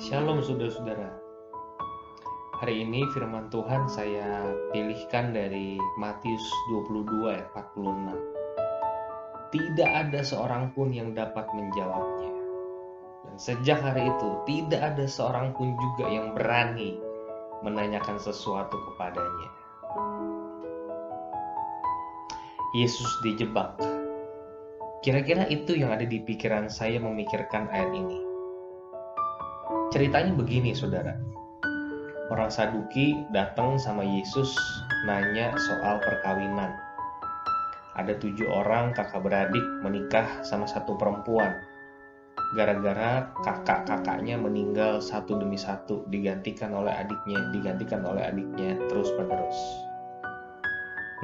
Shalom saudara-saudara. Hari ini firman Tuhan saya pilihkan dari Matius 22 ayat 46. Tidak ada seorang pun yang dapat menjawabnya. Dan sejak hari itu tidak ada seorang pun juga yang berani menanyakan sesuatu kepadanya. Yesus dijebak. Kira-kira itu yang ada di pikiran saya memikirkan ayat ini. Ceritanya begini, saudara. Orang Saduki datang sama Yesus nanya soal perkawinan. Ada tujuh orang kakak beradik menikah sama satu perempuan. Gara-gara kakak-kakaknya meninggal satu demi satu, digantikan oleh adiknya, digantikan oleh adiknya, terus menerus.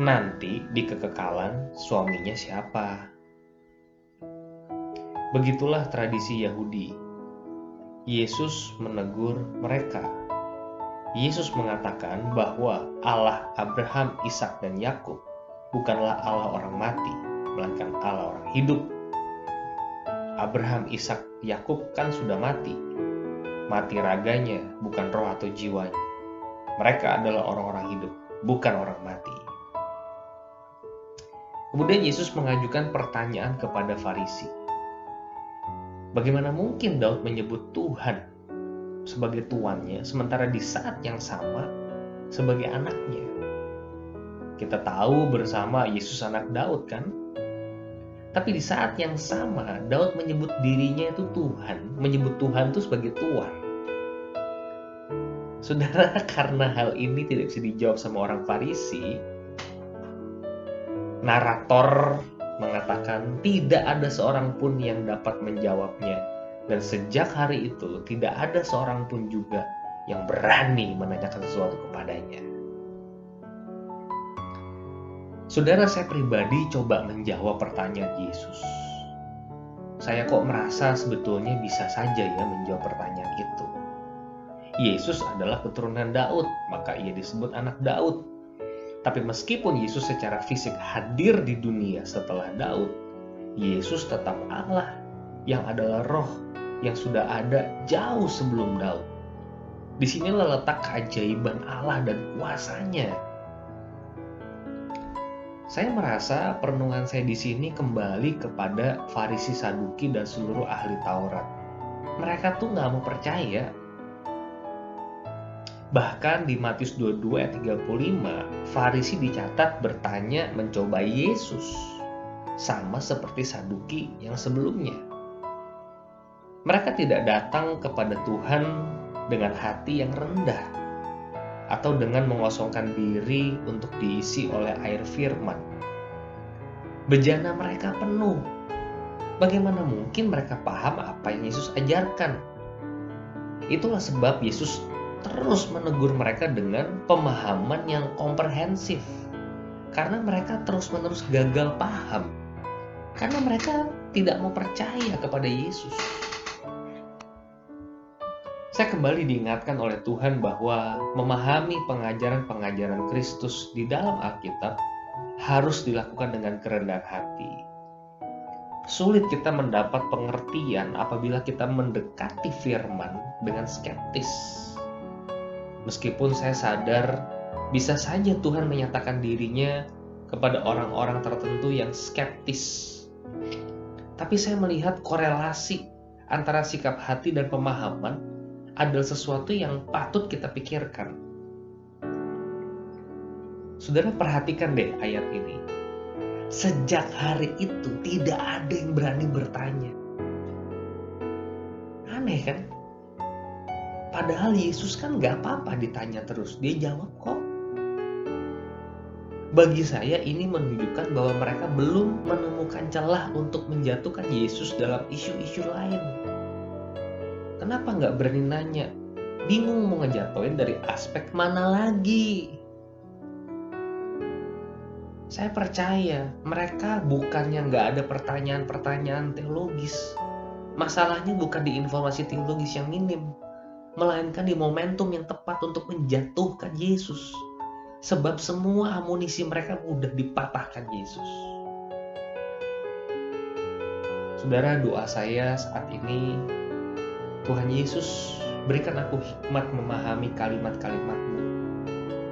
Nanti di kekekalan suaminya siapa? Begitulah tradisi Yahudi Yesus menegur mereka. Yesus mengatakan bahwa Allah Abraham, Ishak, dan Yakub bukanlah Allah orang mati, melainkan Allah orang hidup. Abraham, Ishak, Yakub kan sudah mati. Mati raganya, bukan roh atau jiwanya. Mereka adalah orang-orang hidup, bukan orang mati. Kemudian Yesus mengajukan pertanyaan kepada Farisi. Bagaimana mungkin Daud menyebut Tuhan sebagai tuannya, sementara di saat yang sama sebagai anaknya? Kita tahu bersama Yesus anak Daud kan? Tapi di saat yang sama, Daud menyebut dirinya itu Tuhan, menyebut Tuhan itu sebagai Tuhan. Saudara, karena hal ini tidak bisa dijawab sama orang Farisi, narator mengatakan tidak ada seorang pun yang dapat menjawabnya. Dan sejak hari itu tidak ada seorang pun juga yang berani menanyakan sesuatu kepadanya. Saudara saya pribadi coba menjawab pertanyaan Yesus. Saya kok merasa sebetulnya bisa saja ya menjawab pertanyaan itu. Yesus adalah keturunan Daud, maka ia disebut anak Daud. Tapi meskipun Yesus secara fisik hadir di dunia setelah Daud, Yesus tetap Allah yang adalah roh yang sudah ada jauh sebelum Daud. Di sinilah letak keajaiban Allah dan kuasanya. Saya merasa perenungan saya di sini kembali kepada Farisi Saduki dan seluruh ahli Taurat. Mereka tuh nggak mau percaya Bahkan di Matius 22 ayat 35, Farisi dicatat bertanya mencobai Yesus. Sama seperti Saduki yang sebelumnya. Mereka tidak datang kepada Tuhan dengan hati yang rendah atau dengan mengosongkan diri untuk diisi oleh air firman. Bejana mereka penuh. Bagaimana mungkin mereka paham apa yang Yesus ajarkan? Itulah sebab Yesus terus menegur mereka dengan pemahaman yang komprehensif. Karena mereka terus-menerus gagal paham. Karena mereka tidak mau percaya kepada Yesus. Saya kembali diingatkan oleh Tuhan bahwa memahami pengajaran-pengajaran Kristus di dalam Alkitab harus dilakukan dengan kerendahan hati. Sulit kita mendapat pengertian apabila kita mendekati firman dengan skeptis Meskipun saya sadar bisa saja Tuhan menyatakan dirinya kepada orang-orang tertentu yang skeptis. Tapi saya melihat korelasi antara sikap hati dan pemahaman adalah sesuatu yang patut kita pikirkan. Saudara perhatikan deh ayat ini. Sejak hari itu tidak ada yang berani bertanya. Aneh kan? Padahal Yesus kan gak apa-apa ditanya terus. Dia jawab kok. Bagi saya ini menunjukkan bahwa mereka belum menemukan celah untuk menjatuhkan Yesus dalam isu-isu lain. Kenapa nggak berani nanya? Bingung mau ngejatuhin dari aspek mana lagi? Saya percaya mereka bukannya nggak ada pertanyaan-pertanyaan teologis. Masalahnya bukan di informasi teologis yang minim, melainkan di momentum yang tepat untuk menjatuhkan Yesus. Sebab semua amunisi mereka mudah dipatahkan Yesus. Saudara, doa saya saat ini, Tuhan Yesus Berikan aku hikmat memahami kalimat-kalimatmu,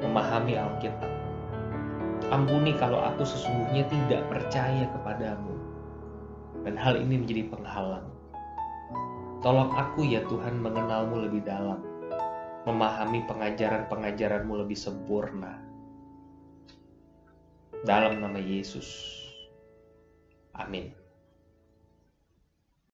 memahami Alkitab. Ampuni kalau aku sesungguhnya tidak percaya kepadamu, dan hal ini menjadi penghalang. Tolong aku ya Tuhan mengenalmu lebih dalam, memahami pengajaran-pengajaranmu lebih sempurna. Dalam nama Yesus. Amin.